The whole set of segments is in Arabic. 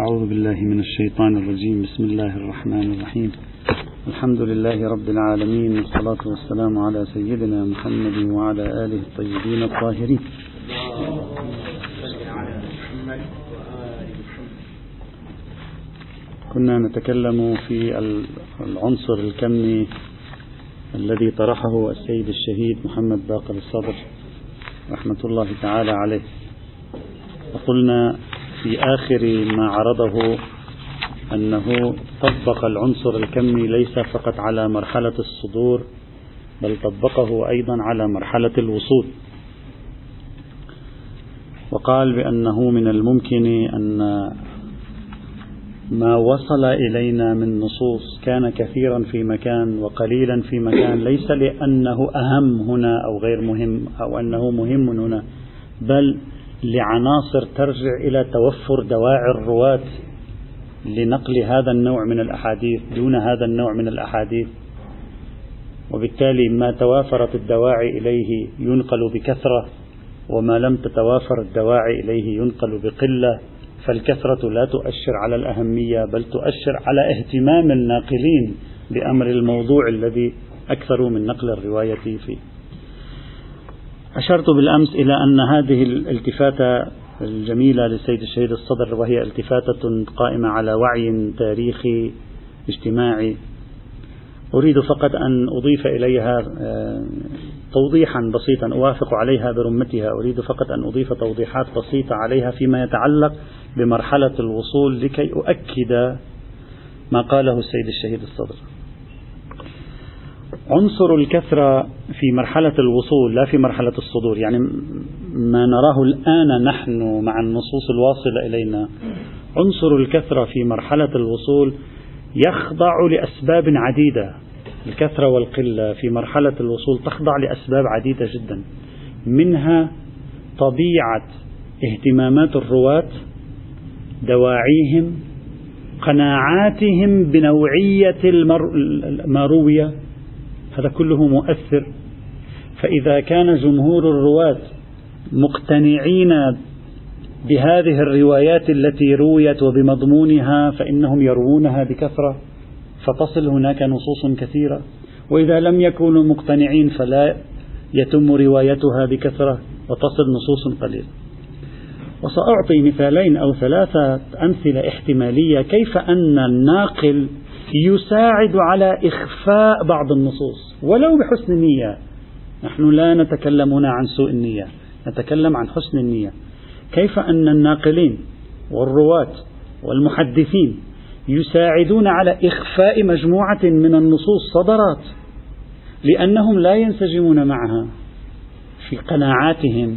أعوذ بالله من الشيطان الرجيم. بسم الله الرحمن الرحيم. الحمد لله رب العالمين والصلاة والسلام على سيدنا محمد وعلى آله الطيبين الطاهرين. كنا نتكلم في العنصر الكمي الذي طرحه السيد الشهيد محمد باقر الصدر رحمة الله تعالى عليه. وقلنا في آخر ما عرضه أنه طبق العنصر الكمي ليس فقط على مرحلة الصدور بل طبقه أيضا على مرحلة الوصول. وقال بأنه من الممكن أن ما وصل إلينا من نصوص كان كثيرا في مكان وقليلا في مكان ليس لأنه أهم هنا أو غير مهم أو أنه مهم هنا بل لعناصر ترجع إلى توفر دواعي الرواة لنقل هذا النوع من الأحاديث دون هذا النوع من الأحاديث. وبالتالي ما توافرت الدواعي إليه ينقل بكثرة وما لم تتوافر الدواعي إليه ينقل بقلة. فالكثرة لا تؤشر على الأهمية بل تؤشر على اهتمام الناقلين بأمر الموضوع الذي أكثروا من نقل الرواية فيه. أشرت بالأمس إلى أن هذه الالتفاتة الجميلة للسيد الشهيد الصدر وهي التفاتة قائمة على وعي تاريخي اجتماعي. أريد فقط أن أضيف إليها آه، توضيحا بسيطا أوافق عليها برمتها. أريد فقط أن أضيف توضيحات بسيطة عليها فيما يتعلق بمرحلة الوصول لكي أؤكد ما قاله السيد الشهيد الصدر. عنصر الكثرة في مرحلة الوصول لا في مرحلة الصدور. يعني ما نراه الآن نحن مع النصوص الواصلة إلينا. عنصر الكثرة في مرحلة الوصول يخضع لأسباب عديدة. الكثرة والقلة في مرحلة الوصول تخضع لأسباب عديدة جدا. منها طبيعة اهتمامات الرواة دواعيهم قناعاتهم بنوعية المروية هذا كله مؤثر. فإذا كان جمهور الرواة مقتنعين بهذه الروايات التي رويت وبمضمونها فإنهم يروونها بكثرة فتصل هناك نصوص كثيرة. وإذا لم يكونوا مقتنعين فلا يتم روايتها بكثرة وتصل نصوص قليلة. وسأعطي مثالين أو ثلاثة أمثلة احتمالية كيف أن الناقل يساعد على إخفاء بعض النصوص. ولو بحسن النية. نحن لا نتكلم هنا عن سوء النية. نتكلم عن حسن النية. كيف أن الناقلين والرواة والمحدثين يساعدون على إخفاء مجموعة من النصوص صدرات لأنهم لا ينسجمون معها في قناعاتهم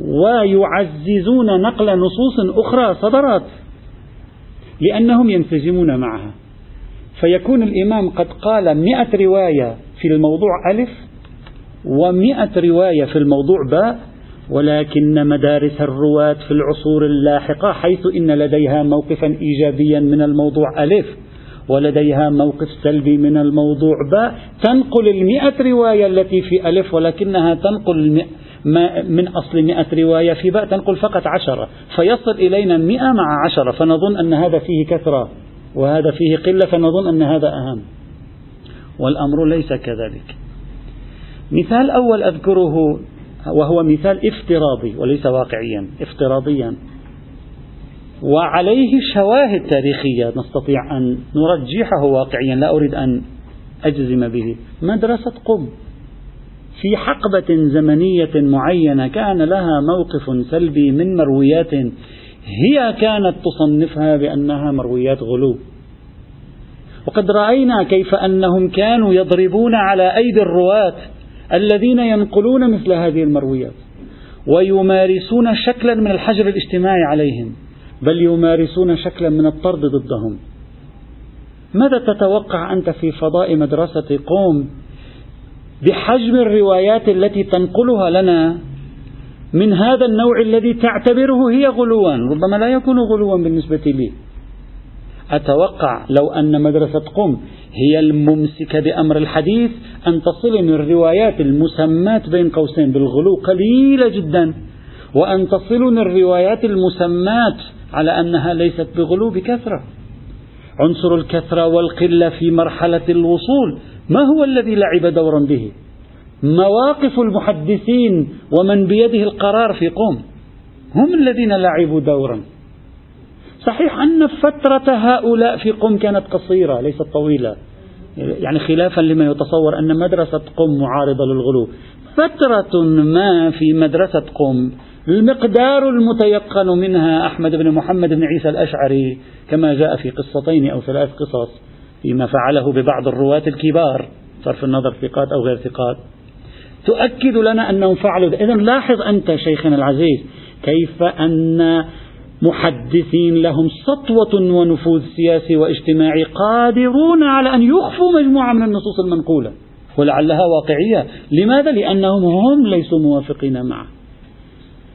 ويعززون نقل نصوص أخرى صدرت لأنهم ينسجمون معها. فيكون الإمام قد قال مئة رواية في الموضوع ألف ومئة رواية في الموضوع باء ولكن مدارس الرواة في العصور اللاحقة حيث إن لديها موقفا إيجابيا من الموضوع ألف ولديها موقف سلبي من الموضوع باء. تنقل المئة رواية التي في ألف ولكنها تنقل من أصل مئة رواية في باء تنقل فقط عشرة فيصل إلينا مئة مع عشرة فنظن أن هذا فيه كثرة. وهذا فيه قلة فنظن أن هذا أهم. والأمر ليس كذلك. مثال أول أذكره وهو مثال افتراضي وليس واقعيا افتراضيا. وعليه شواهد تاريخية نستطيع أن نرجحه واقعيا لا أريد أن أجزم به. مدرسة قم. في حقبة زمنية معينة كان لها موقف سلبي من مرويات هي كانت تصنفها بأنها مرويات غلو. وقد رأينا كيف أنهم كانوا يضربون على أيدي الرواة الذين ينقلون مثل هذه المرويات ويمارسون شكلا من الحجر الاجتماعي عليهم بل يمارسون شكلا من الطرد ضدهم. ماذا تتوقع أنت في فضاء مدرسة قوم بحجم الروايات التي تنقلها لنا؟ من هذا النوع الذي تعتبره هي غلوا ربما لا يكون غلوا بالنسبة لي. أتوقع لو أن مدرسة قم هي الممسكة بأمر الحديث أن تصلني الروايات المسمات بين قوسين بالغلو قليلة جدا وأن تصلني الروايات المسمات على أنها ليست بغلو بكثرة. عنصر الكثرة والقلة في مرحلة الوصول ما هو الذي لعب دورا به؟ مواقف المحدثين ومن بيده القرار في قوم. هم الذين لعبوا دورا. صحيح أن فترة هؤلاء في قم كانت قصيرة ليست طويلة. يعني خلافا لما يتصور أن مدرسة قم معارضة للغلو. فترة ما في مدرسة قم المقدار المتيقن منها أحمد بن محمد بن عيسى الأشعري كما جاء في قصتين أو ثلاث قصص فيما فعله ببعض الرواة الكبار صرف النظر ثقات أو غير ثقات. تؤكد لنا أنهم فعلوا إذا لاحظ أنت شيخنا العزيز كيف أن محدثين لهم سطوة ونفوذ سياسي واجتماعي قادرون على أن يخفوا مجموعة من النصوص المنقولة ولعلها واقعية. لماذا؟ لأنهم هم ليسوا موافقين معه.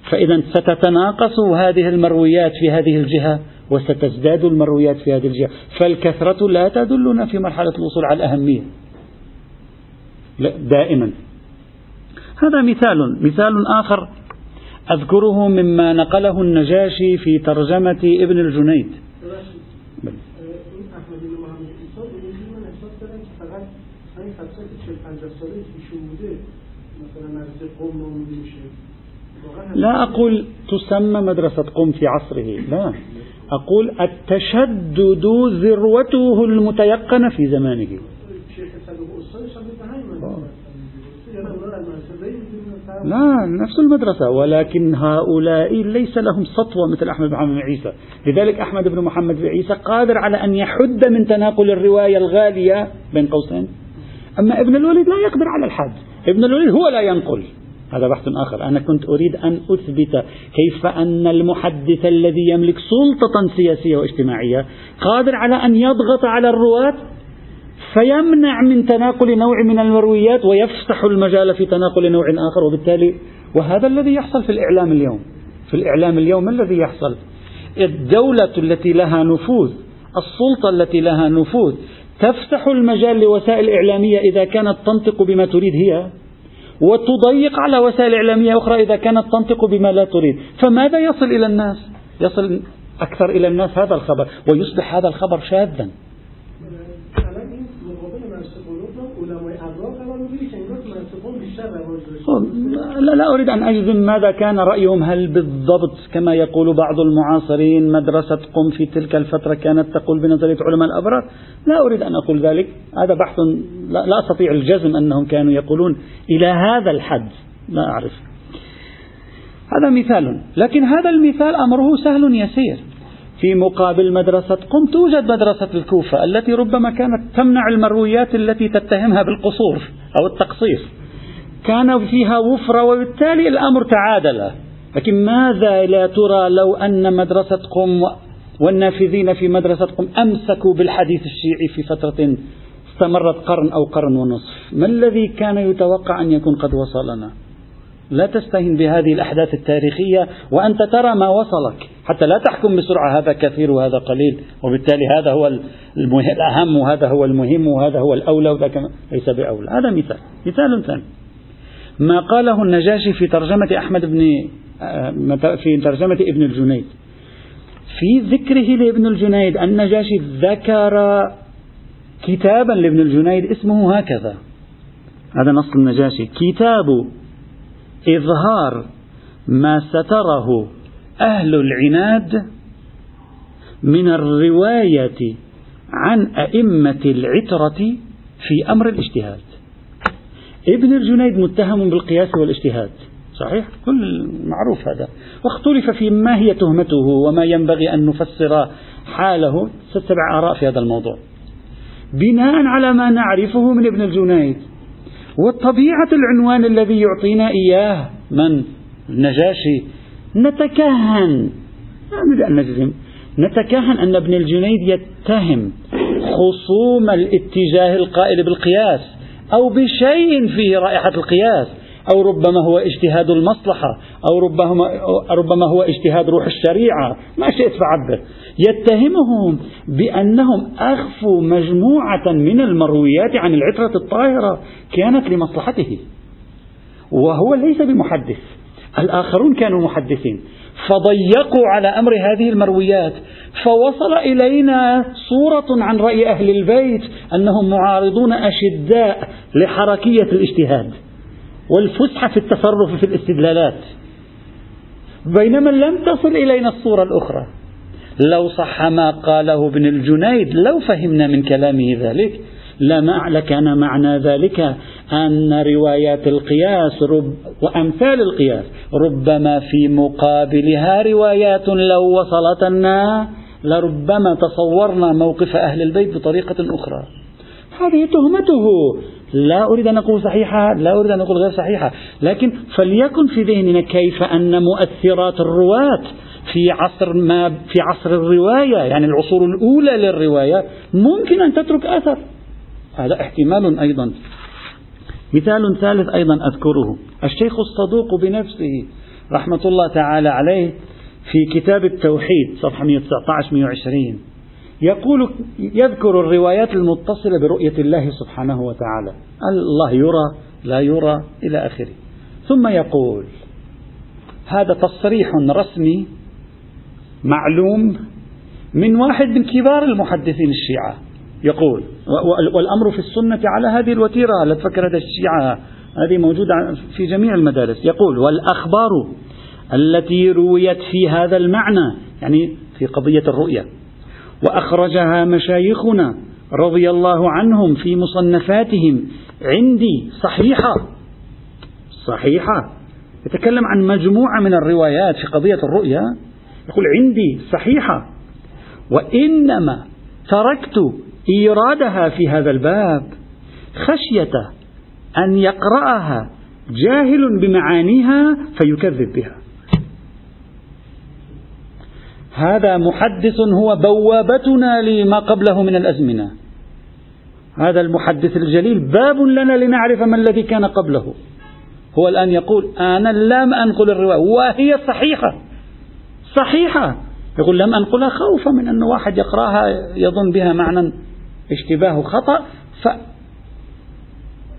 فإذا ستتناقص هذه المرويات في هذه الجهة وستزداد المرويات في هذه الجهة. فالكثرة لا تدلنا في مرحلة الوصول على الأهمية. دائما. هذا مثال. مثال آخر أذكره مما نقله النجاشي في ترجمة ابن الجنيد. لا أقول تسمى مدرسة قم في عصره لا. أقول التشدد ذروته المتيقنة في زمانه. لا نفس المدرسة. ولكن هؤلاء ليس لهم سطوة مثل أحمد بن محمد بن عيسى. لذلك أحمد بن محمد بن عيسى قادر على أن يحد من تناقل الرواية الغالية بين قوسين. أما ابن الوليد لا يقدر على الحد. ابن الوليد هو لا ينقل. هذا بحث آخر. أنا كنت أريد أن أثبت كيف أن المحدث الذي يملك سلطة سياسية واجتماعية قادر على أن يضغط على الرواة فيمنع من تناقل نوع من المرويات ويفسح المجال في تناقل نوع آخر وبالتالي وهذا الذي يحصل في الإعلام اليوم. في الإعلام اليوم ما الذي يحصل؟ الدولة التي لها نفوذ السلطة التي لها نفوذ تفتح المجال لوسائل إعلامية إذا كانت تنطق بما تريد هي وتضيق على وسائل إعلامية أخرى إذا كانت تنطق بما لا تريد. فماذا يصل إلى الناس؟ يصل أكثر إلى الناس هذا الخبر ويصبح هذا الخبر شاذا. لا, لا أريد أن أجزم ماذا كان رأيهم. هل بالضبط كما يقول بعض المعاصرين مدرسة قم في تلك الفترة كانت تقول بنظرية علماء الأبرار؟ لا أريد أن أقول ذلك. هذا بحث لا, لا أستطيع الجزم أنهم كانوا يقولون إلى هذا الحد. لا أعرف. هذا مثال. لكن هذا المثال أمره سهل يسير. في مقابل مدرسة قم توجد مدرسة الكوفة التي ربما كانت تمنع المرويات التي تتهمها بالقصور أو التقصير. كان فيها وفرة وبالتالي الأمر تعادل. لكن ماذا لا ترى لو أن مدرسة قم والنافذين في مدرسة قم أمسكوا بالحديث الشيعي في فترة استمرت قرن أو قرن ونصف؟ ما الذي كان يتوقع أن يكون قد وصلنا؟ لا تستهن بهذه الأحداث التاريخية وأنت ترى ما وصلك حتى لا تحكم بسرعة هذا كثير وهذا قليل وبالتالي هذا هو الأهم وهذا هو المهم وهذا هو الأولى وذاك ليس بأولى. هذا مثال مثال ثاني. ما قاله النجاشي في ترجمة أحمد بن آه، في ترجمة ابن الجنيد. في ذكره لابن الجنيد النجاشي ذكر كتابا لابن الجنيد اسمه هكذا. هذا نص النجاشي. كتاب إظهار ما ستره أهل العناد من الرواية عن أئمة العترة في أمر الاجتهاد. ابن الجنيد متهم بالقياس والاجتهاد صحيح؟ كل معروف هذا. واختلف في ما هي تهمته وما ينبغي أن نفسر حاله. ست سبع آراء في هذا الموضوع. بناء على ما نعرفه من ابن الجنيد وطبيعة العنوان الذي يعطينا إياه من؟ النجاشي. نتكهن. لا نريد أن نجزم. نتكهن أن ابن الجنيد يتهم خصوم الاتجاه القائل بالقياس. أو بشيء فيه رائحة القياس أو ربما هو اجتهاد المصلحة أو ربما, ربما هو اجتهاد روح الشريعة ما شئت فعبر. يتهمهم بأنهم أخفوا مجموعة من المرويات عن العترة الطاهرة كانت لمصلحته. وهو ليس بمحدث الآخرون كانوا محدثين. فضيقوا على أمر هذه المرويات فوصل إلينا صورة عن رأي أهل البيت أنهم معارضون أشداء لحركية الاجتهاد والفسحة في التصرف في الاستدلالات. بينما لم تصل إلينا الصورة الأخرى. لو صح ما قاله ابن الجنيد لو فهمنا من كلامه ذلك لما لكان معنى ذلك أن روايات القياس رب وأمثال القياس ربما في مقابلها روايات لو وصلتنا لربما تصورنا موقف أهل البيت بطريقة أخرى. هذه تهمته. لا أريد أن أقول صحيحة لا أريد أن أقول غير صحيحة لكن فليكن في ذهننا كيف أن مؤثرات الرواة في عصر ما في عصر الرواية يعني العصور الأولى للرواية ممكن أن تترك أثر. هذا احتمال أيضا. مثال ثالث أيضا أذكره. الشيخ الصدوق بنفسه رحمة الله تعالى عليه في كتاب التوحيد صفحة 119 120 يقول يذكر الروايات المتصلة برؤية الله سبحانه وتعالى. الله يرى لا يرى إلى آخره. ثم يقول هذا تصريح رسمي معلوم من واحد من كبار المحدثين الشيعة. يقول والأمر في السنة على هذه الوتيرة لا تفكر هذا الشيعة هذه موجودة في جميع المدارس. يقول والأخبار التي رويت في هذا المعنى يعني في قضية الرؤية. وأخرجها مشايخنا رضي الله عنهم في مصنفاتهم عندي صحيحة. صحيحة. يتكلم عن مجموعة من الروايات في قضية الرؤيا. يقول عندي صحيحة. وإنما تركت إيرادها في هذا الباب خشية أن يقرأها جاهل بمعانيها فيكذب بها. هذا محدث هو بوابتنا لما قبله من الأزمنة. هذا المحدث الجليل باب لنا لنعرف ما الذي كان قبله. هو الآن يقول أنا لم أنقل الرواية وهي صحيحة. صحيحة. يقول لم أنقلها خوفا من أن واحد يقرأها يظن بها معنى اشتباه خطأ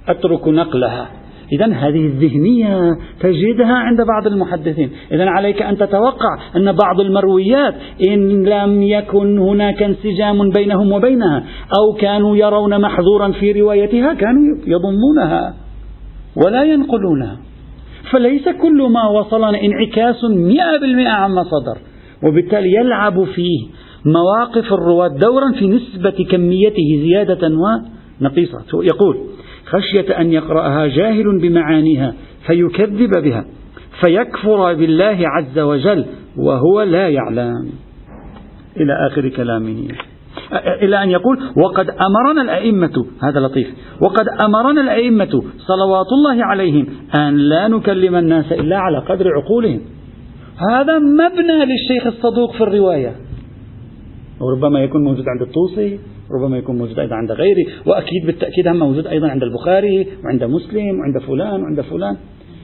فأترك نقلها. إذا هذه الذهنية تجدها عند بعض المحدثين. إذا عليك أن تتوقع أن بعض المرويات إن لم يكن هناك انسجام بينهم وبينها أو كانوا يرون محظورا في روايتها كانوا يضمونها ولا ينقلونها. فليس كل ما وصلنا انعكاس مئة بالمئة عما صدر وبالتالي يلعب فيه مواقف الرواة دورا في نسبة كميته زيادة ونقيصة. يقول خشية أن يقرأها جاهل بمعانيها فيكذب بها فيكفر بالله عز وجل وهو لا يعلم. إلى آخر كلامه. إلى أن يقول وقد أمرنا الأئمة هذا لطيف. وقد أمرنا الأئمة صلوات الله عليهم أن لا نكلم الناس إلا على قدر عقولهم. هذا مبنى للشيخ الصدوق في الرواية. وربما يكون موجود عند الطوسي. ربما يكون موجود أيضا عند غيره وأكيد بالتأكيد هم موجود أيضا عند البخاري وعند مسلم وعند فلان وعند فلان.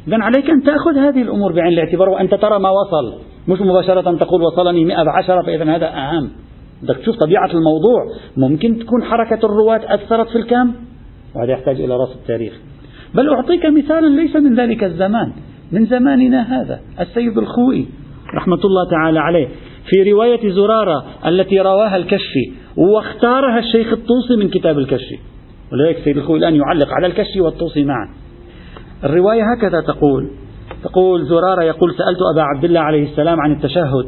إذا عليك أن تأخذ هذه الأمور بعين الاعتبار وأنت ترى ما وصل. مش مباشرة تقول وصلني مئة بعشرة فإذا هذا أهم. بدك تشوف طبيعة الموضوع. ممكن تكون حركة الرواة أثرت في الكم؟ وهذا يحتاج إلى رصد التاريخ بل أعطيك مثالا ليس من ذلك الزمان من زماننا هذا السيد الخوئي رحمة الله تعالى عليه. في رواية زرارة التي رواها الكشفي واختارها الشيخ الطوسي من كتاب الكشفي ولذلك السيد الخوئي الآن يعلق على الكشفي والطوسي معا. الرواية هكذا تقول تقول زرارة يقول سألت أبا عبد الله عليه السلام عن التشهد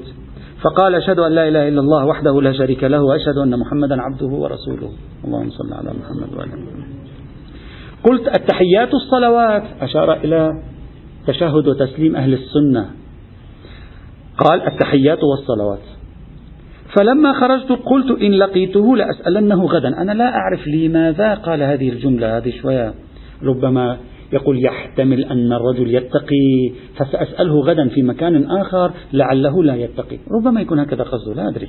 فقال أشهد أن لا إله إلا الله وحده لا شريك له وأشهد أن محمدا عبده ورسوله. اللهم صل على محمد وعلى قلت التحيات الصلوات. أشار إلى تشهد وتسليم أهل السنة. قال التحيات والصلوات. فلما خرجت قلت إن لقيته لأسألنه غدا. أنا لا أعرف لماذا قال هذه الجملة هذه شوية ربما يقول يحتمل أن الرجل يتقي فسأسأله غدا في مكان آخر لعله لا يتقي. ربما يكون هكذا قصده لا أدري.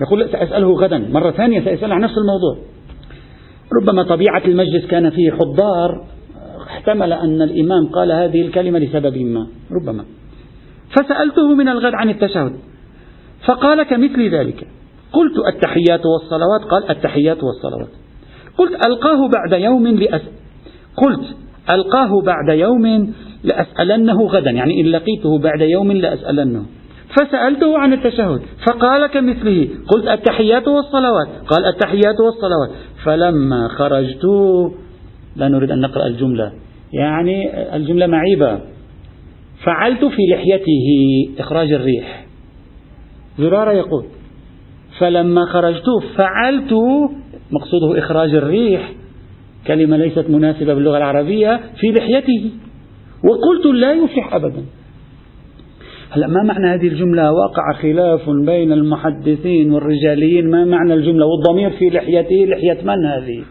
يقول سأسأله غدا مرة ثانية سأسأل عن نفس الموضوع. ربما طبيعة المجلس كان فيه حضار احتمل أن الإمام قال هذه الكلمة لسبب ما ربما. فسألته من الغد عن التشهد. فقال كمثل ذلك. قلت التحيات والصلوات؟ قال التحيات والصلوات. قلت ألقاه بعد يوم لأس قلت ألقاه بعد يوم لأسألنه غدا يعني إن لقيته بعد يوم لأسألنه. فسألته عن التشهد فقال كمثله قلت التحيات والصلوات؟ قال التحيات والصلوات. فلما خرجت لا نريد أن نقرأ الجملة يعني الجملة معيبة. فعلت في لحيته إخراج الريح. زرارة يقول فلما خرجت فعلت مقصوده إخراج الريح كلمة ليست مناسبة باللغة العربية في لحيته وقلت لا يفلح أبدا. هلا ما معنى هذه الجملة؟ وقع خلاف بين المحدثين والرجاليين ما معنى الجملة؟ والضمير في لحيته لحية من هذه؟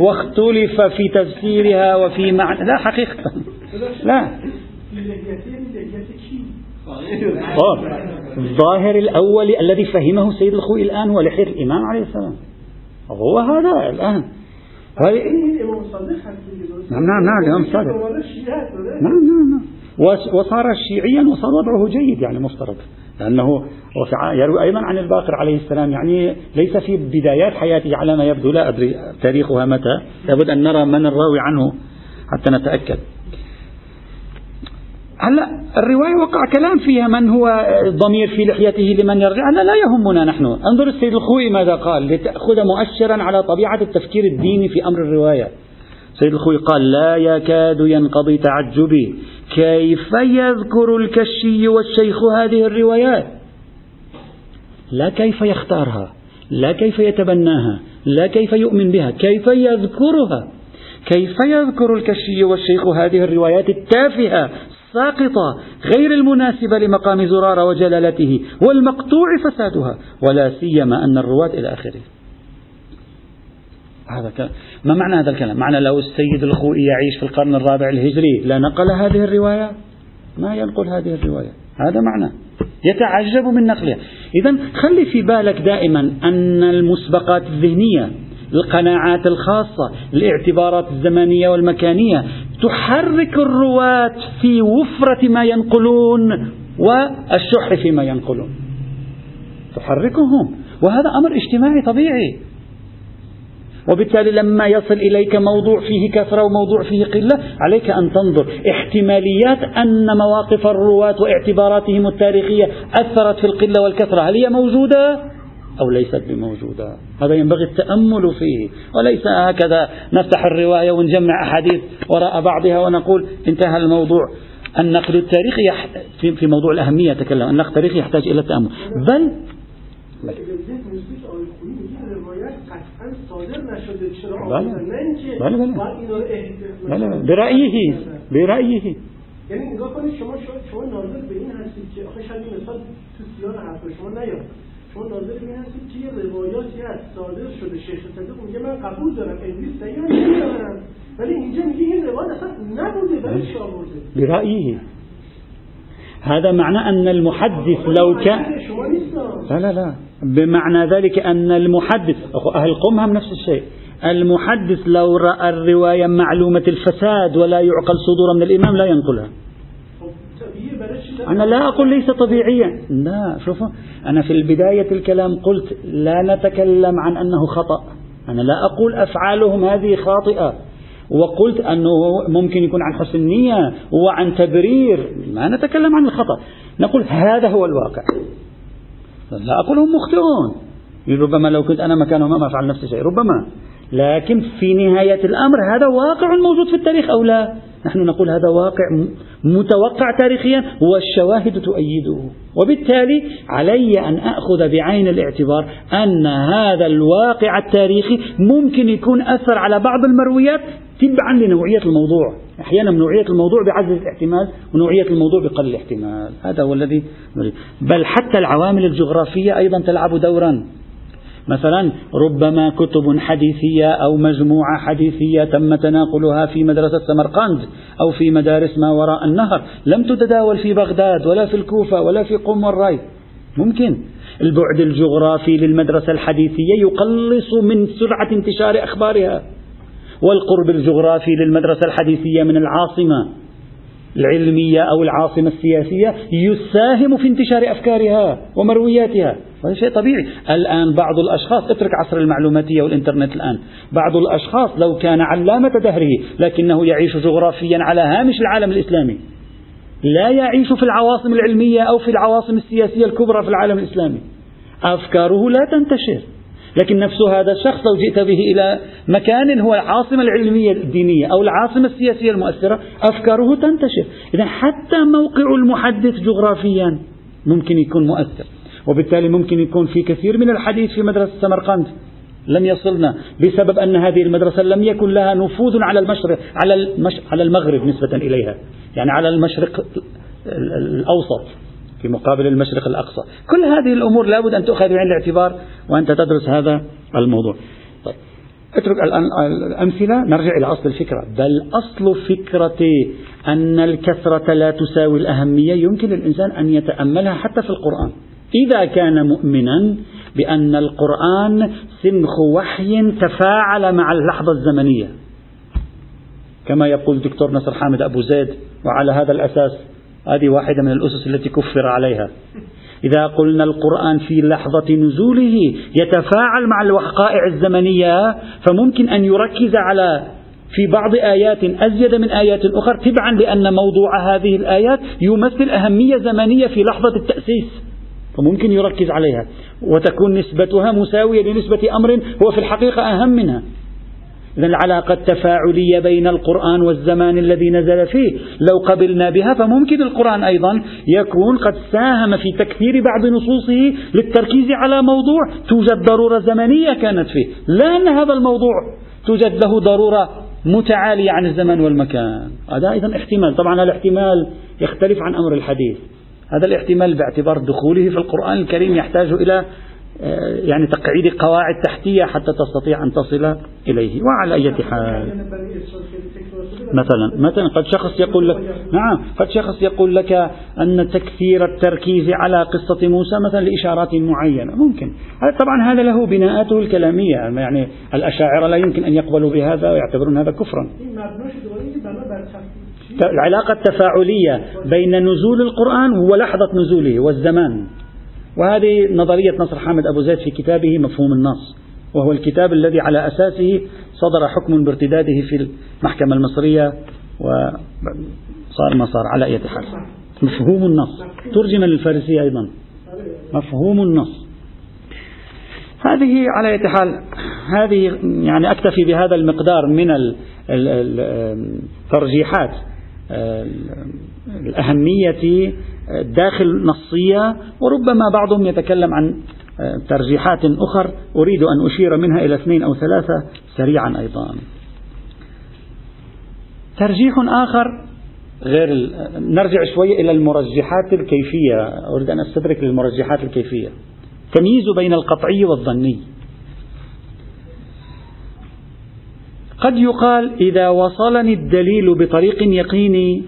واختلف في تفسيرها وفي معنى لا حقيقة. لا. الظاهر الأول الذي فهمه السيد الخوي الآن هو لحية الإمام عليه السلام. هو هذا الآن. نعم نعم نعم الصادق. نعم نعم نعم. وصار شيعيا وصار وضعه جيد يعني مفترض. لأنه يروي أيضا عن الباقر عليه السلام يعني ليس في بدايات حياته على ما يبدو لا أدري تاريخها متى. لابد أن نرى من الراوي عنه حتى نتأكد. هلا الرواية وقع كلام فيها من هو الضمير في لحيته لمن يرجع. هذا لا يهمنا نحن. انظر السيد الخوي ماذا قال لتأخذ مؤشرا على طبيعة التفكير الديني في أمر الرواية. سيد الخوي قال لا يكاد ينقضي تعجبي. كيف يذكر الكشي والشيخ هذه الروايات؟ لا كيف يختارها لا كيف يتبناها لا كيف يؤمن بها كيف يذكرها؟ كيف يذكر الكشي والشيخ هذه الروايات التافهة؟ الساقطة غير المناسبة لمقام زرارة وجلالته والمقطوع فسادها ولا سيما أن الرواة إلى آخره هذا كلام. ما معنى هذا الكلام؟ معنى لو السيد الخوئي يعيش في القرن الرابع الهجري لنقل هذه الرواية؟ ما ينقل هذه الرواية هذا معنى يتعجب من نقلها إذا خلي في بالك دائما أن المسبقات الذهنية القناعات الخاصة الاعتبارات الزمنية والمكانية تحرك الرواة في وفرة ما ينقلون والشح فيما ينقلون. تحركهم. وهذا أمر اجتماعي طبيعي. وبالتالي لما يصل إليك موضوع فيه كثرة وموضوع فيه قلة عليك أن تنظر. احتماليات أن مواقف الرواة واعتباراتهم التاريخية أثرت في القلة والكثرة. هل هي موجودة؟ أو ليست بموجودة؟ هذا ينبغي التأمل فيه. وليس هكذا نفتح الرواية ونجمع أحاديث وراء بعضها ونقول انتهى الموضوع. النقد التاريخي في موضوع الأهمية تكلم النقد التاريخي يحتاج إلى التأمل. بل برأيه برأيه. یعنی نگاه کنید شما شما ناظر به این هستید که آخه شاید این مثال تو سیان حرف شما نیاد شما ناظر این هستید که یه روایاتی هست. صادر شده. شیخ صدیق میگه من قبول دارم. انگلیس صحیح نمیدارم ولی اینجا میگه این روایت أصلا نبوده. ولی چی آورده؟ برأيه هذا معنى أن المحدث لو كان لا لا لا. بمعنى ذلك أن المحدث أهل قم هم نفس الشيء. المحدث لو رأى الرواية معلومة الفساد ولا يعقل صدور من الإمام لا ينقلها. أنا لا أقول ليس طبيعيا. لا شوفوا أنا في البداية الكلام قلت لا نتكلم عن أنه خطأ. أنا لا أقول أفعالهم هذه خاطئة. وقلت أنه ممكن يكون عن حسن نية وعن تبرير. ما نتكلم عن الخطأ. نقول هذا هو الواقع. لا أقول هم مخطئون. ربما لو كنت أنا مكانهم ما أفعل نفس الشيء ربما. لكن في نهاية الأمر هذا واقع موجود في التاريخ أو لا؟ نحن نقول هذا واقع متوقع تاريخيا والشواهد تؤيده. وبالتالي علي أن أخذ بعين الاعتبار أن هذا الواقع التاريخي ممكن يكون أثر على بعض المرويات تبعا لنوعية الموضوع. أحيانا نوعية الموضوع بعزز الاحتمال ونوعية الموضوع بقل الاحتمال. هذا هو الذي بل حتى العوامل الجغرافية أيضا تلعب دورا مثلا ربما كتب حديثية أو مجموعة حديثية تم تناقلها في مدرسة سمرقند أو في مدارس ما وراء النهر لم تتداول في بغداد ولا في الكوفة ولا في قم والري ممكن. البعد الجغرافي للمدرسة الحديثية يقلص من سرعة انتشار أخبارها والقرب الجغرافي للمدرسة الحديثية من العاصمة. العلمية أو العاصمة السياسية يساهم في انتشار أفكارها ومروياتها. هذا شيء طبيعي. الآن بعض الأشخاص اترك عصر المعلوماتية والإنترنت الآن. بعض الأشخاص لو كان علامة دهره لكنه يعيش جغرافيا على هامش العالم الإسلامي. لا يعيش في العواصم العلمية أو في العواصم السياسية الكبرى في العالم الإسلامي. أفكاره لا تنتشر. لكن نفس هذا الشخص لو جئت به إلى مكان هو العاصمة العلمية الدينية أو العاصمة السياسية المؤثرة أفكاره تنتشر. إذا حتى موقع المحدث جغرافيا ممكن يكون مؤثر. وبالتالي ممكن يكون في كثير من الحديث في مدرسة سمرقند لم يصلنا بسبب أن هذه المدرسة لم يكن لها نفوذ على المشرق على المش على المغرب نسبة إليها. يعني على المشرق الأوسط. في مقابل المشرق الأقصى. كل هذه الأمور لابد أن تؤخذ بعين الاعتبار وأنت تدرس هذا الموضوع. طيب. اترك الآن الأمثلة نرجع إلى أصل الفكرة. بل أصل فكرة أن الكثرة لا تساوي الأهمية يمكن للإنسان أن يتأملها حتى في القرآن. إذا كان مؤمنا بأن القرآن سنخ وحي تفاعل مع اللحظة الزمنية. كما يقول دكتور نصر حامد أبو زيد وعلى هذا الأساس هذه واحدة من الأسس التي كفر عليها. إذا قلنا القرآن في لحظة نزوله يتفاعل مع الوقائع الزمنية فممكن أن يركز على في بعض آيات أزيد من آيات أخرى تبعا لأن موضوع هذه الآيات يمثل أهمية زمنية في لحظة التأسيس. فممكن يركز عليها. وتكون نسبتها مساوية لنسبة أمر هو في الحقيقة أهم منها. إذا العلاقة التفاعلية بين القرآن والزمان الذي نزل فيه. لو قبلنا بها فممكن القرآن أيضا يكون قد ساهم في تكثير بعض نصوصه للتركيز على موضوع توجد ضرورة زمنية كانت فيه. لا أن هذا الموضوع توجد له ضرورة متعالية عن الزمان والمكان. هذا أيضا احتمال. طبعا هذا الاحتمال يختلف عن أمر الحديث. هذا الاحتمال باعتبار دخوله في القرآن الكريم يحتاج إلى يعني تقعيد قواعد تحتية حتى تستطيع أن تصل إليه. وعلى أي حال. مثلا مثلا قد شخص يقول لك نعم قد شخص يقول لك أن تكثير التركيز على قصة موسى مثلا لإشارات معينة. ممكن. طبعا هذا له بناءاته الكلامية. يعني الأشاعرة لا يمكن أن يقبلوا بهذا ويعتبرون هذا كفرا. العلاقة التفاعلية بين نزول القرآن ولحظة نزوله والزمان. وهذه نظرية نصر حامد أبو زيد في كتابه مفهوم النص وهو الكتاب الذي على أساسه صدر حكم بارتداده في المحكمة المصرية وصار ما صار على أي حال. مفهوم النص. ترجم للفارسية أيضا. مفهوم النص. هذه على أي حال هذه يعني أكتفي بهذا المقدار من الترجيحات الأهمية داخل نصية وربما بعضهم يتكلم عن ترجيحات أخر أريد أن أشير منها إلى اثنين أو ثلاثة سريعا أيضا. ترجيح آخر غير نرجع شوية إلى المرجحات الكيفية. أريد أن أستدرك للمرجحات الكيفية. تمييز بين القطعي والظني. قد يقال إذا وصلني الدليل بطريق يقيني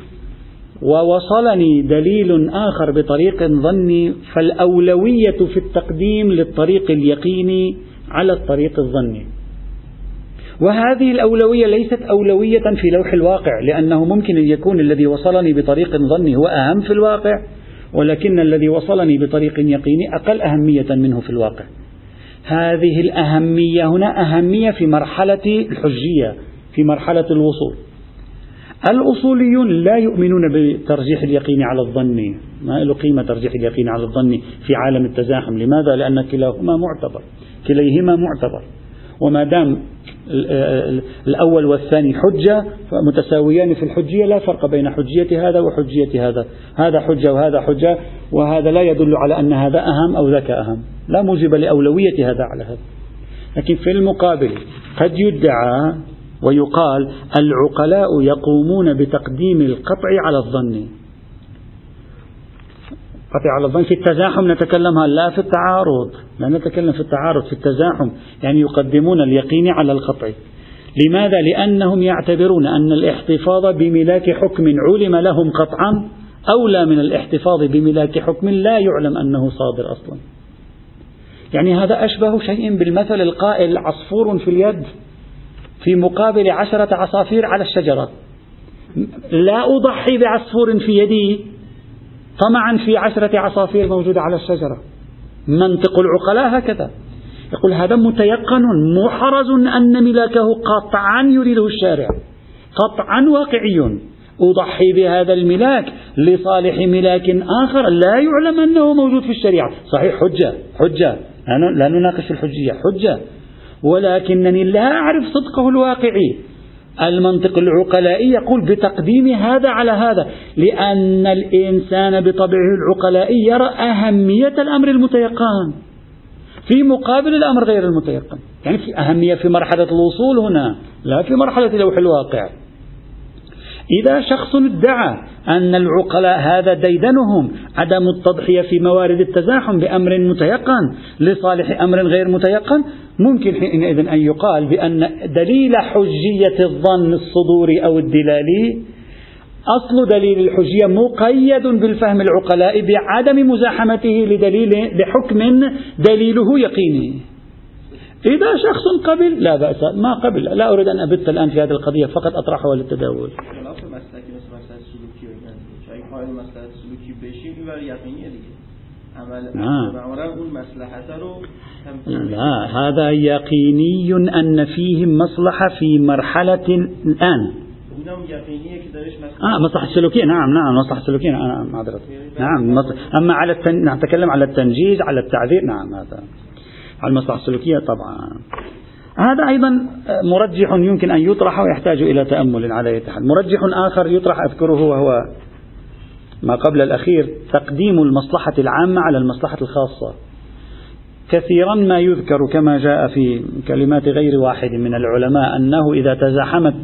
ووصلني دليل آخر بطريق ظني فالأولوية في التقديم للطريق اليقيني على الطريق الظني. وهذه الأولوية ليست أولوية في لوح الواقع لأنه ممكن أن يكون الذي وصلني بطريق ظني هو أهم في الواقع ولكن الذي وصلني بطريق يقيني أقل أهمية منه في الواقع. هذه الأهمية هنا أهمية في مرحلة الحجية في مرحلة الوصول. الأصوليون لا يؤمنون بترجيح اليقين على الظن. ما له قيمة ترجيح اليقين على الظن في عالم التزاحم؟ لماذا؟ لأن كلاهما معتبر. كليهما معتبر. وما دام الأول والثاني حجة متساويان في الحجية لا فرق بين حجية هذا وحجية هذا. هذا حجة وهذا حجة وهذا لا يدل على أن هذا أهم أو ذاك أهم. لا موجب لأولوية هذا على هذا. لكن في المقابل قد يدعى ويقال العقلاء يقومون بتقديم القطع على الظن. قطع على الظن في التزاحم نتكلمها لا في التعارض لا نتكلم في التعارض في التزاحم يعني يقدمون اليقين على القطع لماذا؟ لأنهم يعتبرون أن الاحتفاظ بملاك حكم علم لهم قطعا أولى من الاحتفاظ بملاك حكم لا يعلم أنه صادر أصلا. يعني هذا أشبه شيء بالمثل القائل عصفور في اليد في مقابل عشرة عصافير على الشجرة. لا أضحي بعصفور في يدي. طمعا في عشرة عصافير موجودة على الشجرة. منطق العقلاء هكذا. يقول هذا متيقن محرز أن ملاكه قطعا يريده الشارع. قطعا واقعي. أضحي بهذا الملاك لصالح ملاك آخر. لا يعلم أنه موجود في الشريعة. صحيح حجة حجة. لا نناقش الحجية حجة. ولكنني لا أعرف صدقه الواقعي. المنطق العقلائي يقول بتقديم هذا على هذا لأن الإنسان بطبعه العقلائي يرى أهمية الأمر المتيقن. في مقابل الأمر غير المتيقن. يعني في أهمية في مرحلة الوصول هنا لا في مرحلة لوح الواقع. إذا شخص ادعى أن العقلاء هذا ديدنهم عدم التضحية في موارد التزاحم بأمر متيقن لصالح أمر غير متيقن. ممكن حينئذ أن يقال بأن دليل حجية الظن الصدوري أو الدلالي أصل دليل الحجية مقيد بالفهم العقلاء بعدم مزاحمته لدليل لحكم دليله يقيني. إذا شخص قبل لا بأس ما قبل لا أريد أن أبت الآن في هذه القضية فقط أطرحها للتداول. لا هذا يقيني أن فيه مصلحة في مرحلة الآن. آه مصلحة السلوكية نعم نعم مصلحة السلوكية نعم معذرة نعم أما على التن... نتكلم على التنجيز على التعذير. نعم هذا. على المصلحة السلوكية طبعا. هذا أيضا مرجح يمكن أن يطرح ويحتاج إلى تأمل على حال مرجح آخر يطرح أذكره وهو ما قبل الأخير تقديم المصلحة العامة على المصلحة الخاصة. كثيرا ما يذكر كما جاء في كلمات غير واحد من العلماء أنه إذا تزاحمت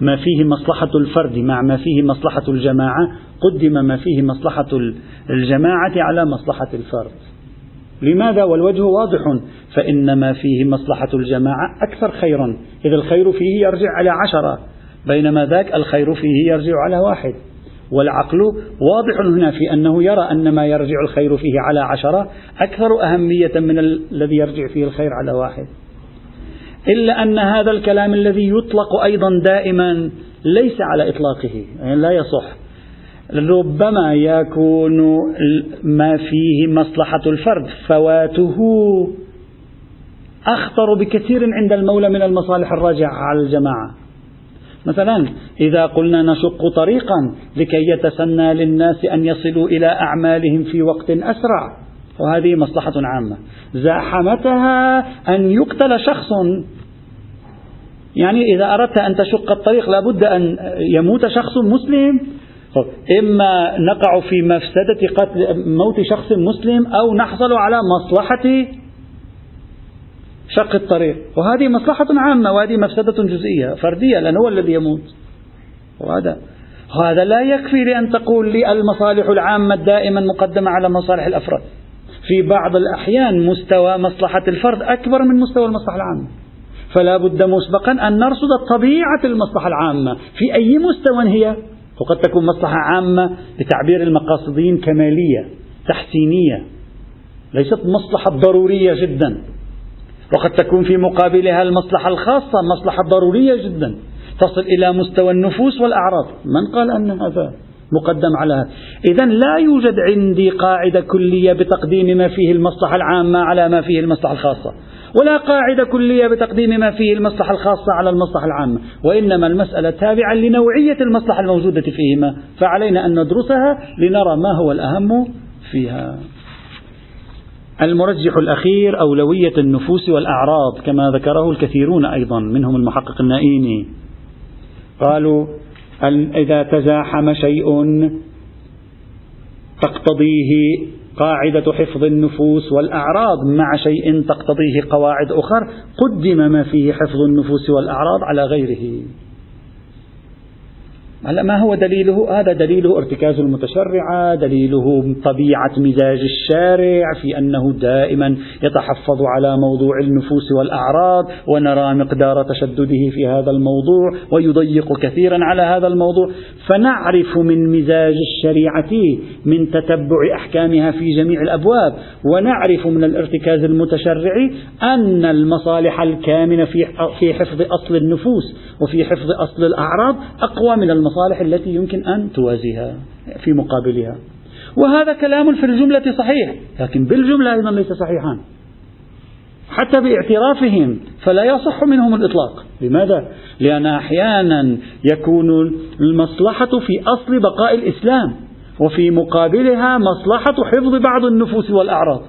ما فيه مصلحة الفرد مع ما فيه مصلحة الجماعة قدم ما فيه مصلحة الجماعة على مصلحة الفرد. لماذا؟ والوجه واضح. فإن ما فيه مصلحة الجماعة أكثر خيرا. إذا الخير فيه يرجع على عشرة بينما ذاك الخير فيه يرجع على واحد. والعقل واضح هنا في أنه يرى أن ما يرجع الخير فيه على عشرة أكثر أهمية من الذي يرجع فيه الخير على واحد. إلا أن هذا الكلام الذي يطلق أيضا دائما ليس على إطلاقه يعني لا يصح. ربما يكون ما فيه مصلحة الفرد فواته أخطر بكثير عند المولى من المصالح الراجعة على الجماعة. مثلا إذا قلنا نشق طريقا لكي يتسنى للناس أن يصلوا إلى أعمالهم في وقت أسرع. وهذه مصلحة عامة. زاحمتها أن يقتل شخص. يعني إذا أردت أن تشق الطريق لابد أن يموت شخص مسلم. إما نقع في مفسدة قتل موت شخص مسلم أو نحصل على مصلحة شق الطريق. وهذه مصلحة عامة وهذه مفسدة جزئية فردية لأنه هو الذي يموت. وهذا هذا لا يكفي لأن تقول لي المصالح العامة دائما مقدمة على مصالح الأفراد. في بعض الأحيان مستوى مصلحة الفرد أكبر من مستوى المصلحة العامة. فلا بد مسبقا أن نرصد طبيعة المصلحة العامة. في أي مستوى هي؟ وقد تكون مصلحة عامة بتعبير المقاصدين كمالية تحسينية. ليست مصلحة ضرورية جدا. وقد تكون في مقابلها المصلحة الخاصة مصلحة ضرورية جدا. تصل إلى مستوى النفوس والأعراض. من قال أن هذا مقدم على هذا؟ إذا لا يوجد عندي قاعدة كلية بتقديم ما فيه المصلحة العامة على ما فيه المصلحة الخاصة. ولا قاعدة كلية بتقديم ما فيه المصلحة الخاصة على المصلحة العامة. وإنما المسألة تابعة لنوعية المصلحة الموجودة فيهما. فعلينا أن ندرسها لنرى ما هو الأهم فيها. المرجح الأخير أولوية النفوس والأعراض كما ذكره الكثيرون أيضا منهم المحقق النائيني. قالوا إذا تزاحم شيء تقتضيه قاعدة حفظ النفوس والأعراض. مع شيء تقتضيه قواعد أخر قدم ما فيه حفظ النفوس والأعراض على غيره. هلا ما هو دليله؟ هذا دليله ارتكاز المتشرعة، دليله طبيعة مزاج الشارع في أنه دائما يتحفظ على موضوع النفوس والأعراض، ونرى مقدار تشدده في هذا الموضوع، ويضيق كثيرا على هذا الموضوع، فنعرف من مزاج الشريعة من تتبع أحكامها في جميع الأبواب، ونعرف من الارتكاز المتشرعي أن المصالح الكامنة في في حفظ أصل النفوس وفي حفظ أصل الأعراض أقوى من المصالح التي يمكن أن توازيها في مقابلها. وهذا كلام في الجملة صحيح لكن بالجملة أيضا ليس صحيحا. حتى باعترافهم فلا يصح منهم الإطلاق. لماذا؟ لأن أحيانا يكون المصلحة في أصل بقاء الإسلام وفي مقابلها مصلحة حفظ بعض النفوس والأعراض.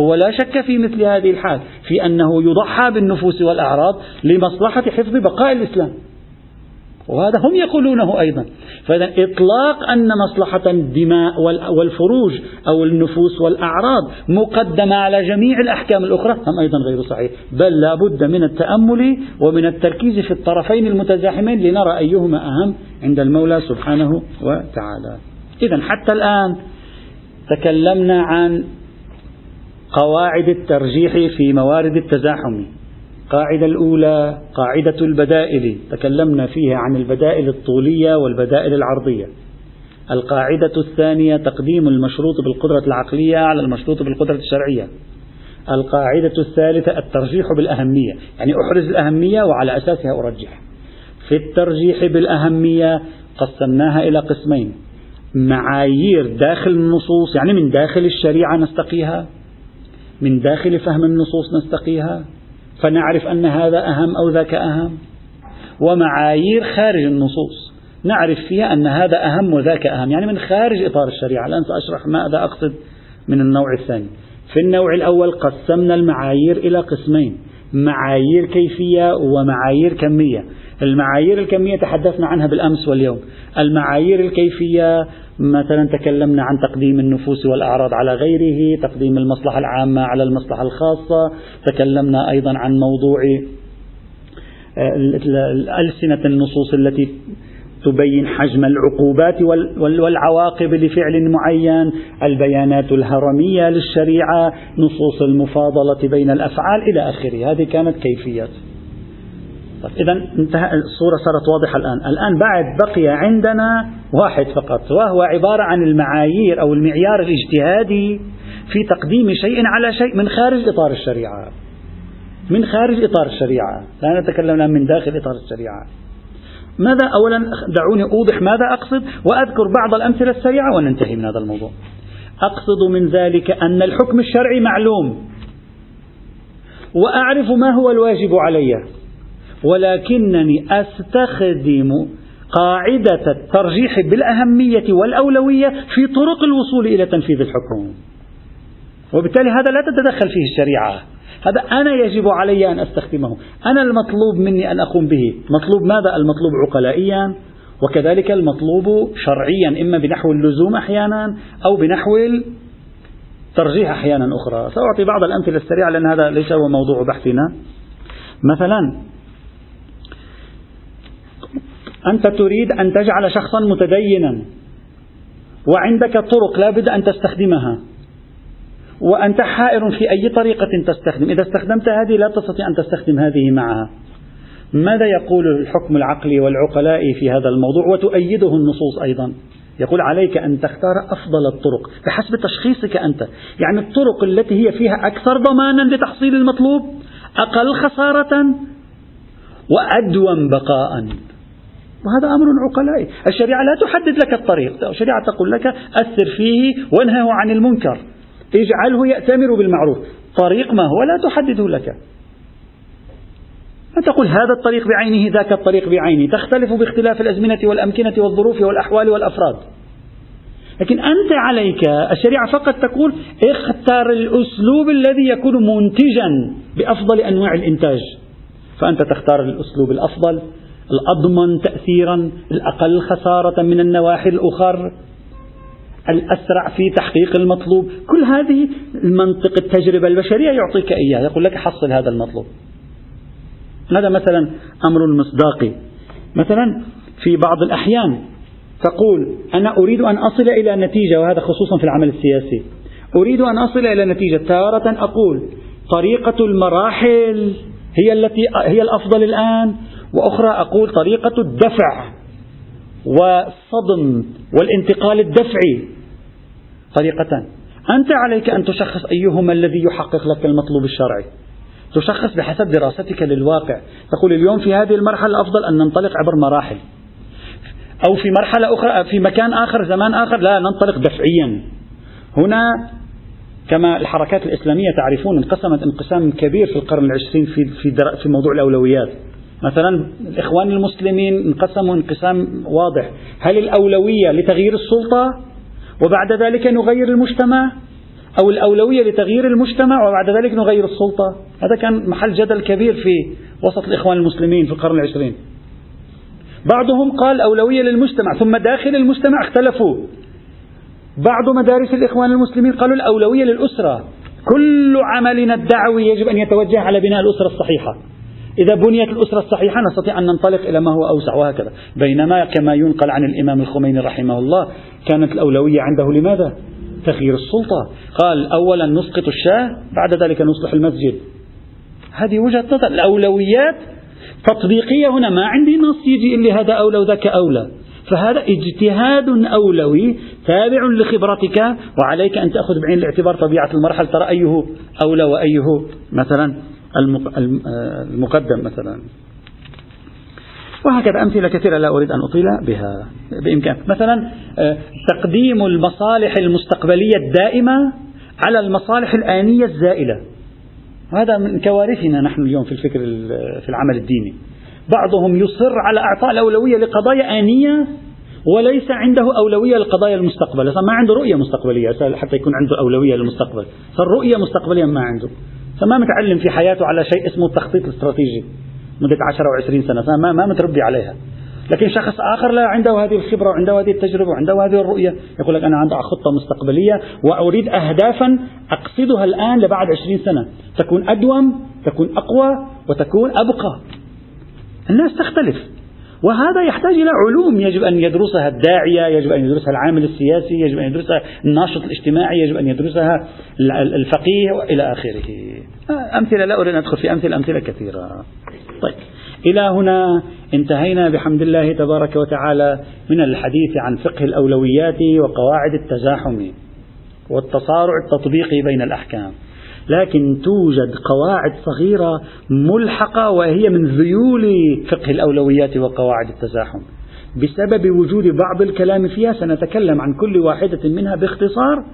هو لا شك في مثل هذه الحال في أنه يضحى بالنفوس والأعراض لمصلحة حفظ بقاء الإسلام. وهذا هم يقولونه أيضا. فإذا إطلاق أن مصلحة الدماء والفروج أو النفوس والأعراض مقدمة على جميع الأحكام الأخرى هم أيضا غير صحيح. بل لا بد من التأمل ومن التركيز في الطرفين المتزاحمين لنرى أيهما أهم عند المولى سبحانه وتعالى. إذا حتى الآن تكلمنا عن قواعد الترجيح في موارد التزاحم. القاعدة الأولى قاعدة البدائل. تكلمنا فيها عن البدائل الطولية والبدائل العرضية. القاعدة الثانية تقديم المشروط بالقدرة العقلية على المشروط بالقدرة الشرعية. القاعدة الثالثة الترجيح بالأهمية. يعني أحرز الأهمية وعلى أساسها أرجح. في الترجيح بالأهمية قسمناها إلى قسمين. معايير داخل النصوص يعني من داخل الشريعة نستقيها. من داخل فهم النصوص نستقيها. فنعرف أن هذا أهم أو ذاك أهم. ومعايير خارج النصوص. نعرف فيها أن هذا أهم وذاك أهم. يعني من خارج إطار الشريعة. الآن سأشرح ماذا أقصد من النوع الثاني. في النوع الأول قسمنا المعايير إلى قسمين. معايير كيفية ومعايير كمية. المعايير الكمية تحدثنا عنها بالأمس واليوم المعايير الكيفية مثلا تكلمنا عن تقديم النفوس والأعراض على غيره تقديم المصلحة العامة على المصلحة الخاصة تكلمنا أيضا عن موضوع آه، ألسنة النصوص التي تبين حجم العقوبات والعواقب لفعل معين، البيانات الهرمية للشريعة، نصوص المفاضلة بين الأفعال إلى آخره، هذه كانت كيفيات. طيب إذا انتهى الصورة صارت واضحة الآن، الآن بعد بقي عندنا واحد فقط وهو عبارة عن المعايير أو المعيار الاجتهادي في تقديم شيء على شيء من خارج إطار الشريعة. من خارج إطار الشريعة، لا نتكلم الآن من داخل إطار الشريعة. ماذا أولا دعوني أوضح ماذا أقصد وأذكر بعض الأمثلة السريعة وننتهي من هذا الموضوع. أقصد من ذلك أن الحكم الشرعي معلوم وأعرف ما هو الواجب علي ولكنني أستخدم قاعدة الترجيح بالأهمية والأولوية في طرق الوصول إلى تنفيذ الحكم. وبالتالي هذا لا تتدخل فيه الشريعة. هذا أنا يجب علي أن أستخدمه. أنا المطلوب مني أن أقوم به. مطلوب ماذا؟ المطلوب عقلائيا وكذلك المطلوب شرعيا إما بنحو اللزوم أحيانا أو بنحو الترجيح أحيانا أخرى. سأعطي بعض الأمثلة السريعة لأن هذا ليس هو موضوع بحثنا. مثلا أنت تريد أن تجعل شخصا متدينا. وعندك طرق لا بد أن تستخدمها. وأنت حائر في أي طريقة تستخدم. إذا استخدمت هذه لا تستطيع أن تستخدم هذه معها. ماذا يقول الحكم العقلي والعقلاء في هذا الموضوع؟ وتؤيده النصوص أيضا. يقول عليك أن تختار أفضل الطرق بحسب تشخيصك أنت. يعني الطرق التي هي فيها أكثر ضمانا لتحصيل المطلوب أقل خسارة وأدوم بقاء. وهذا أمر عقلائي. الشريعة لا تحدد لك الطريق. الشريعة تقول لك أثر فيه وانهه عن المنكر. اجعله يأتمر بالمعروف. طريق ما هو لا تحدده لك. لا تقول هذا الطريق بعينه ذاك الطريق بعينه تختلف باختلاف الأزمنة والأمكنة والظروف والأحوال والأفراد. لكن أنت عليك الشريعة فقط تقول اختر الأسلوب الذي يكون منتجا بأفضل أنواع الإنتاج. فأنت تختار الأسلوب الأفضل الأضمن تأثيرا الأقل خسارة من النواحي الأخر الأسرع في تحقيق المطلوب. كل هذه المنطق التجربة البشرية يعطيك إياه يقول لك حصل هذا المطلوب. هذا مثلا أمر مصداقي؟ مثلا في بعض الأحيان تقول أنا أريد أن أصل إلى نتيجة وهذا خصوصا في العمل السياسي. أريد أن أصل إلى نتيجة. تارة أقول طريقة المراحل هي التي هي الأفضل الآن. وأخرى أقول طريقة الدفع والصدم والانتقال الدفعي. طريقتان. أنت عليك أن تشخص أيهما الذي يحقق لك المطلوب الشرعي. تشخص بحسب دراستك للواقع. تقول اليوم في هذه المرحلة الأفضل أن ننطلق عبر مراحل. أو في مرحلة أخرى في مكان آخر زمان آخر لا ننطلق دفعيا. هنا كما الحركات الإسلامية تعرفون انقسمت انقسام كبير في القرن العشرين في, في, في موضوع الأولويات. مثلا الإخوان المسلمين انقسموا انقسام واضح. هل الأولوية لتغيير السلطة وبعد ذلك نغير المجتمع؟ أو الأولوية لتغيير المجتمع وبعد ذلك نغير السلطة؟ هذا كان محل جدل كبير في وسط الإخوان المسلمين في القرن العشرين. بعضهم قال أولوية للمجتمع ثم داخل المجتمع اختلفوا. بعض مدارس الإخوان المسلمين قالوا الأولوية للأسرة. كل عملنا الدعوي يجب أن يتوجه على بناء الأسرة الصحيحة. إذا بنيت الأسرة الصحيحة نستطيع أن ننطلق إلى ما هو أوسع وهكذا. بينما كما ينقل عن الإمام الخميني رحمه الله كانت الأولوية عنده لماذا؟ تغيير السلطة. قال أولا نسقط الشاه بعد ذلك نصلح المسجد. هذه وجهة نظر. الأولويات تطبيقية هنا. ما عندي نص يجي لي هذا أولى وذاك أولى. فهذا اجتهاد أولوي تابع لخبرتك وعليك أن تأخذ بعين الاعتبار طبيعة المرحلة. ترى أيه أولى وأيه؟ مثلا المقدم مثلا. وهكذا أمثلة كثيرة لا أريد أن أطيل بها بإمكان مثلا آه، تقديم المصالح المستقبلية الدائمة على المصالح الآنية الزائلة. هذا من كوارثنا نحن اليوم في الفكر في العمل الديني. بعضهم يصر على إعطاء الأولوية لقضايا آنية وليس عنده أولوية لقضايا المستقبل. ما عنده رؤية مستقبلية حتى يكون عنده أولوية للمستقبل. فالرؤية مستقبليا ما عنده. فما متعلم في حياته على شيء اسمه التخطيط الاستراتيجي مدة 10 أو 20 سنة فما ما متربي عليها. لكن شخص آخر لا عنده هذه الخبرة وعنده هذه التجربة وعنده هذه الرؤية يقول لك أنا عندي خطة مستقبلية وأريد أهدافا أقصدها الآن لبعد 20 سنة. تكون أدوم تكون أقوى وتكون أبقى. الناس تختلف. وهذا يحتاج إلى علوم. يجب أن يدرسها الداعية يجب أن يدرسها العامل السياسي يجب أن يدرسها الناشط الاجتماعي يجب أن يدرسها الفقيه وإلى آخره. أمثلة لا أريد أن أدخل في أمثلة أمثلة كثيرة. طيب إلى هنا انتهينا بحمد الله تبارك وتعالى من الحديث عن فقه الأولويات وقواعد التزاحم والتصارع التطبيقي بين الأحكام. لكن توجد قواعد صغيرة ملحقة وهي من ذيول فقه الأولويات وقواعد التزاحم. بسبب وجود بعض الكلام فيها سنتكلم عن كل واحدة منها باختصار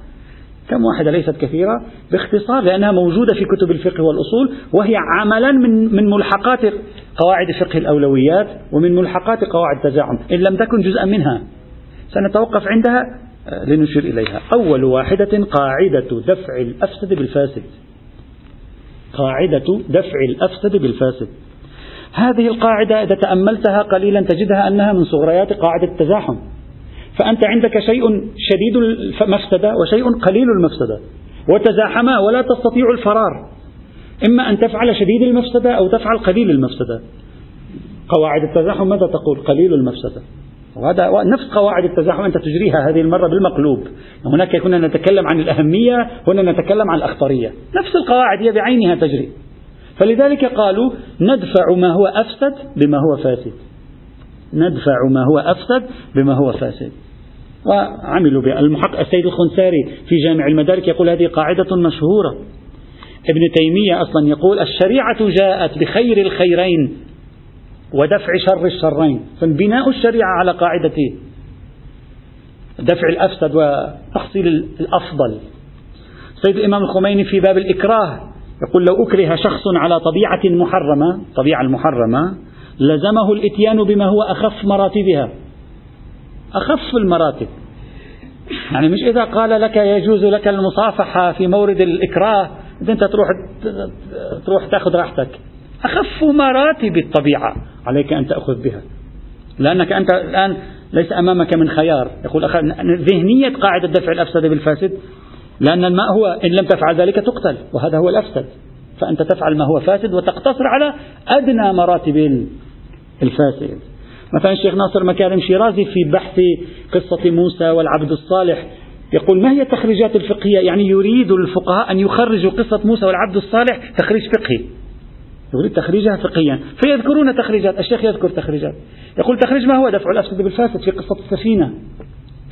كم واحدة ليست كثيرة باختصار لأنها موجودة في كتب الفقه والأصول وهي عملا من من ملحقات قواعد فقه الأولويات ومن ملحقات قواعد التزاحم. إن لم تكن جزءا منها سنتوقف عندها آه، لنشير إليها. أول واحدة قاعدة دفع الأفسد بالفاسد. قاعدة دفع الأفسد بالفاسد. هذه القاعدة إذا تأملتها قليلا تجدها أنها من صغريات قاعدة التزاحم. فأنت عندك شيء شديد المفسدة وشيء قليل المفسدة. وتزاحما ولا تستطيع الفرار. إما أن تفعل شديد المفسدة أو تفعل قليل المفسدة. قواعد التزاحم ماذا تقول؟ قليل المفسدة. وهذا نفس قواعد التزاحم أنت تجريها هذه المرة بالمقلوب. هناك كنا نتكلم عن الأهمية هنا نتكلم عن الأخطرية. نفس القواعد هي بعينها تجري. فلذلك قالوا ندفع ما هو أفسد بما هو فاسد. ندفع ما هو أفسد بما هو فاسد. وعملوا بها. المحقق السيد الخنساري في جامع المدارك يقول هذه قاعدة مشهورة. ابن تيمية أصلا يقول الشريعة جاءت بخير الخيرين. ودفع شر الشرين. فبناء الشريعة على قاعدة دفع الأفسد وتحصيل الأفضل. سيد الإمام الخميني في باب الإكراه يقول لو أكره شخص على طبيعة محرمة طبيعة المحرمة لزمه الإتيان بما هو أخف مراتبها. أخف المراتب. يعني مش إذا قال لك يجوز لك المصافحة في مورد الإكراه أنت تروح تروح تأخذ راحتك. أخف مراتب الطبيعة. عليك أن تأخذ بها. لأنك أنت الآن ليس أمامك من خيار. يقول ذهنية قاعدة دفع الأفسد بالفاسد. لأن الماء هو إن لم تفعل ذلك تقتل وهذا هو الأفسد. فأنت تفعل ما هو فاسد وتقتصر على أدنى مراتب الفاسد. مثلا الشيخ ناصر مكارم شيرازي في بحث قصة موسى والعبد الصالح يقول ما هي التخريجات الفقهية؟ يعني يريد الفقهاء أن يخرجوا قصة موسى والعبد الصالح تخريج فقهي. يريد تخريجها فقهيا. فيذكرون تخريجات. الشيخ يذكر تخريجات. يقول تخريج ما هو؟ دفع الأفسد بالفاسد في قصة السفينة.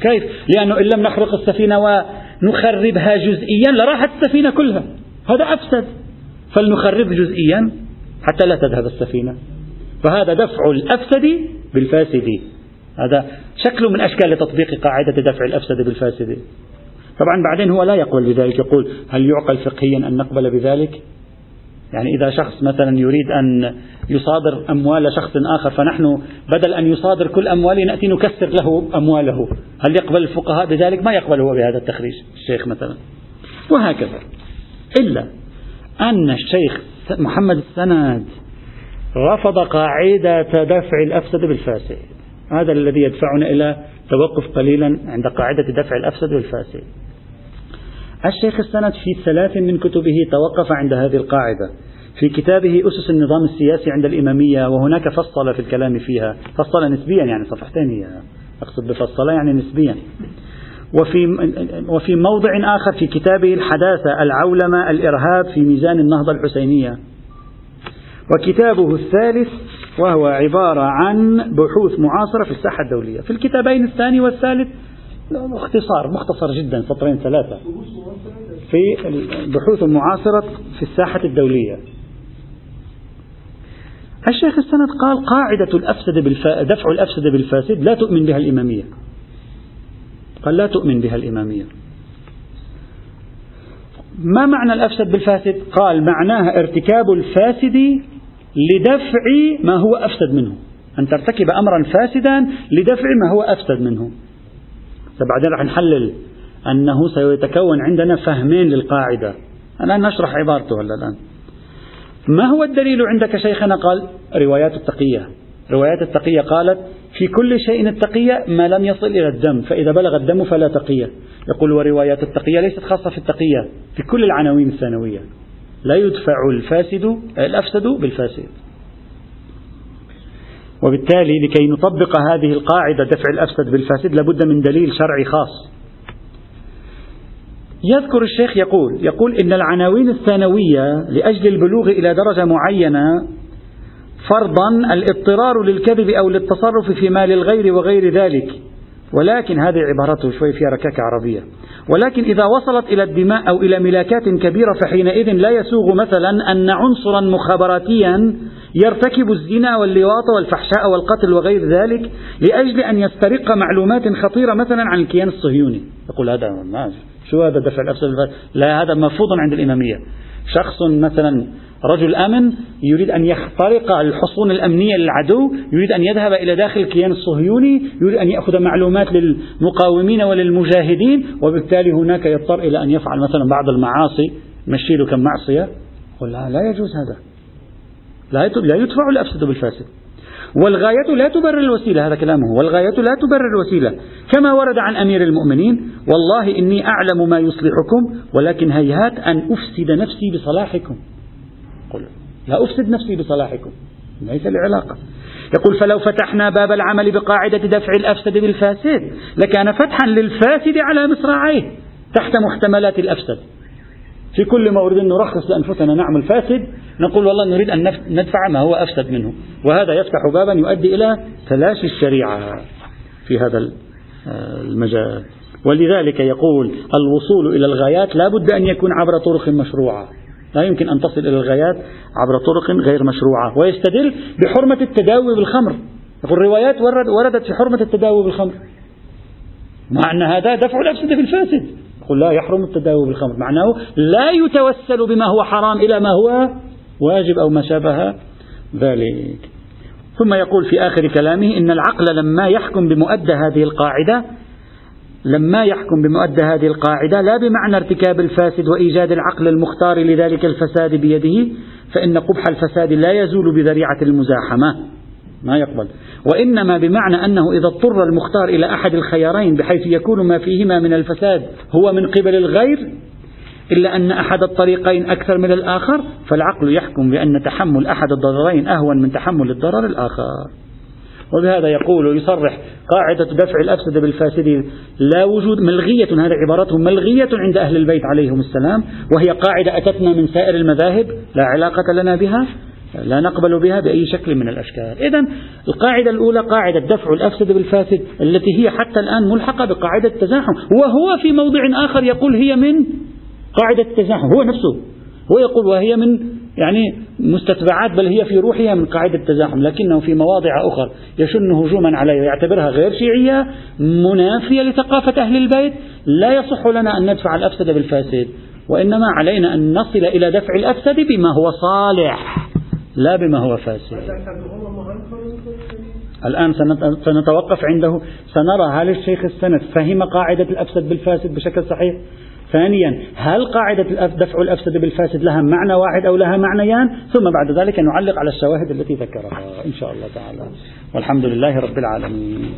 كيف؟ لأنه إن لم نخرق السفينة ونخربها جزئيا لراحت السفينة كلها. هذا أفسد. فلنخرب جزئيا حتى لا تذهب السفينة. فهذا دفع الأفسد بالفاسد. هذا شكل من أشكال تطبيق قاعدة دفع الأفسد بالفاسد. طبعا بعدين هو لا يقبل بذلك. يقول هل يعقل فقهيا أن نقبل بذلك؟ يعني إذا شخص مثلا يريد أن يصادر أموال شخص آخر فنحن بدل أن يصادر كل أمواله نأتي نكسر له أمواله. هل يقبل الفقهاء بذلك؟ ما يقبل هو بهذا التخريج الشيخ مثلا. وهكذا. إلا أن الشيخ محمد السند رفض قاعدة دفع الأفسد بالفاسد. هذا الذي يدفعنا إلى توقف قليلا عند قاعدة دفع الأفسد بالفاسد. الشيخ السند في ثلاث من كتبه توقف عند هذه القاعدة. في كتابه أسس النظام السياسي عند الإمامية وهناك فصل في الكلام فيها. فصل نسبيا يعني صفحتين هي. أقصد بفصل يعني نسبيا. وفي وفي موضع آخر في كتابه الحداثة العولمة الإرهاب في ميزان النهضة الحسينية. وكتابه الثالث وهو عبارة عن بحوث معاصرة في الساحة الدولية. في الكتابين الثاني والثالث اختصار مختصر جدا سطرين ثلاثة. في البحوث المعاصرة في الساحة الدولية. الشيخ السند قال قاعدة الأفسد بالفا... دفع الأفسد بالفاسد لا تؤمن بها الإمامية. قال لا تؤمن بها الإمامية. ما معنى الأفسد بالفاسد؟ قال معناها ارتكاب الفاسد لدفع ما هو أفسد منه. أن ترتكب أمرا فاسدا لدفع ما هو أفسد منه. بعدين راح نحلل أنه سيتكون عندنا فهمين للقاعدة. الآن نشرح عبارته هلا الآن. ما هو الدليل عندك شيخنا؟ قال روايات التقية. روايات التقية قالت في كل شيء التقية ما لم يصل إلى الدم فإذا بلغ الدم فلا تقية. يقول وروايات التقية ليست خاصة في التقية في كل العناوين الثانوية. لا يدفع الفاسد الأفسد بالفاسد. وبالتالي لكي نطبق هذه القاعدة دفع الأفسد بالفاسد لابد من دليل شرعي خاص. يذكر الشيخ يقول يقول إن العناوين الثانوية لأجل البلوغ إلى درجة معينة فرضا الاضطرار للكذب أو للتصرف في مال الغير وغير ذلك. ولكن هذه عبارته شوي فيها ركاكة عربية. ولكن إذا وصلت إلى الدماء أو إلى ملاكات كبيرة فحينئذ لا يسوغ مثلا أن عنصرا مخابراتيا يرتكب الزنا واللواط والفحشاء والقتل وغير ذلك لأجل أن يسترق معلومات خطيرة مثلا عن الكيان الصهيوني. يقول هذا ما شو هذا دفع الأفسد لا هذا مرفوض عند الإمامية. شخص مثلا رجل أمن يريد أن يخترق الحصون الأمنية للعدو يريد أن يذهب إلى داخل الكيان الصهيوني يريد أن يأخذ معلومات للمقاومين وللمجاهدين وبالتالي هناك يضطر إلى أن يفعل مثلا بعض المعاصي. مشي له كم معصية؟ قل لا, لا يجوز هذا. لا لا يدفع الأفسد بالفاسد. والغاية لا تبرر الوسيلة هذا كلامه. والغاية لا تبرر الوسيلة. كما ورد عن أمير المؤمنين والله إني أعلم ما يصلحكم ولكن هيهات أن أفسد نفسي بصلاحكم. قل لا أفسد نفسي بصلاحكم. ليس العلاقة. يقول فلو فتحنا باب العمل بقاعدة دفع الأفسد بالفاسد لكان فتحا للفاسد على مصراعيه تحت محتملات الأفسد. في كل ما أريد أن نرخص لأنفسنا نعمل فاسد نقول والله نريد أن ندفع ما هو أفسد منه. وهذا يفتح بابا يؤدي إلى تلاشي الشريعة في هذا المجال. ولذلك يقول الوصول إلى الغايات لا بد أن يكون عبر طرق مشروعة. لا يمكن أن تصل إلى الغايات عبر طرق غير مشروعة. ويستدل بحرمة التداوي بالخمر. يقول الروايات وردت في حرمة التداوي بالخمر. مع أن هذا دفع الأفسدة بالفاسد يقول لا يحرم التداوي بالخمر. معناه لا يتوسل بما هو حرام إلى ما هو واجب أو ما شابه ذلك. ثم يقول في آخر كلامه إن العقل لما يحكم بمؤدى هذه القاعدة لما يحكم بمؤدى هذه القاعدة لا بمعنى ارتكاب الفاسد وإيجاد العقل المختار لذلك الفساد بيده فإن قبح الفساد لا يزول بذريعة المزاحمة. ما يقبل. وإنما بمعنى أنه إذا اضطر المختار إلى أحد الخيارين بحيث يكون ما فيهما من الفساد هو من قبل الغير إلا أن أحد الطريقين أكثر من الآخر فالعقل يحكم بأن تحمل أحد الضررين أهون من تحمل الضرر الآخر. وبهذا يقول ويصرح قاعدة دفع الأفسد بالفاسد لا وجود ملغية هذه عبارته ملغية عند أهل البيت عليهم السلام وهي قاعدة أتتنا من سائر المذاهب لا علاقة لنا بها. لا نقبل بها بأي شكل من الأشكال. إذا القاعدة الأولى قاعدة دفع الأفسد بالفاسد التي هي حتى الآن ملحقة بقاعدة التزاحم. وهو في موضع آخر يقول هي من قاعدة التزاحم. هو نفسه. هو يقول وهي من يعني مستتبعات بل هي في روحها من قاعدة التزاحم. لكنه في مواضع أخرى يشن هجوما عليها يعتبرها غير شيعية منافية لثقافة أهل البيت. لا يصح لنا أن ندفع الأفسد بالفاسد وإنما علينا أن نصل إلى دفع الأفسد بما هو صالح. لا بما هو فاسد. الآن سنتوقف عنده. سنرى هل الشيخ السند فهم قاعدة الأفسد بالفاسد بشكل صحيح؟ ثانيا هل قاعدة دفع الأفسد بالفاسد لها معنى واحد أو لها معنيان؟ ثم بعد ذلك نعلق على الشواهد التي ذكرها إن شاء الله تعالى. والحمد لله رب العالمين.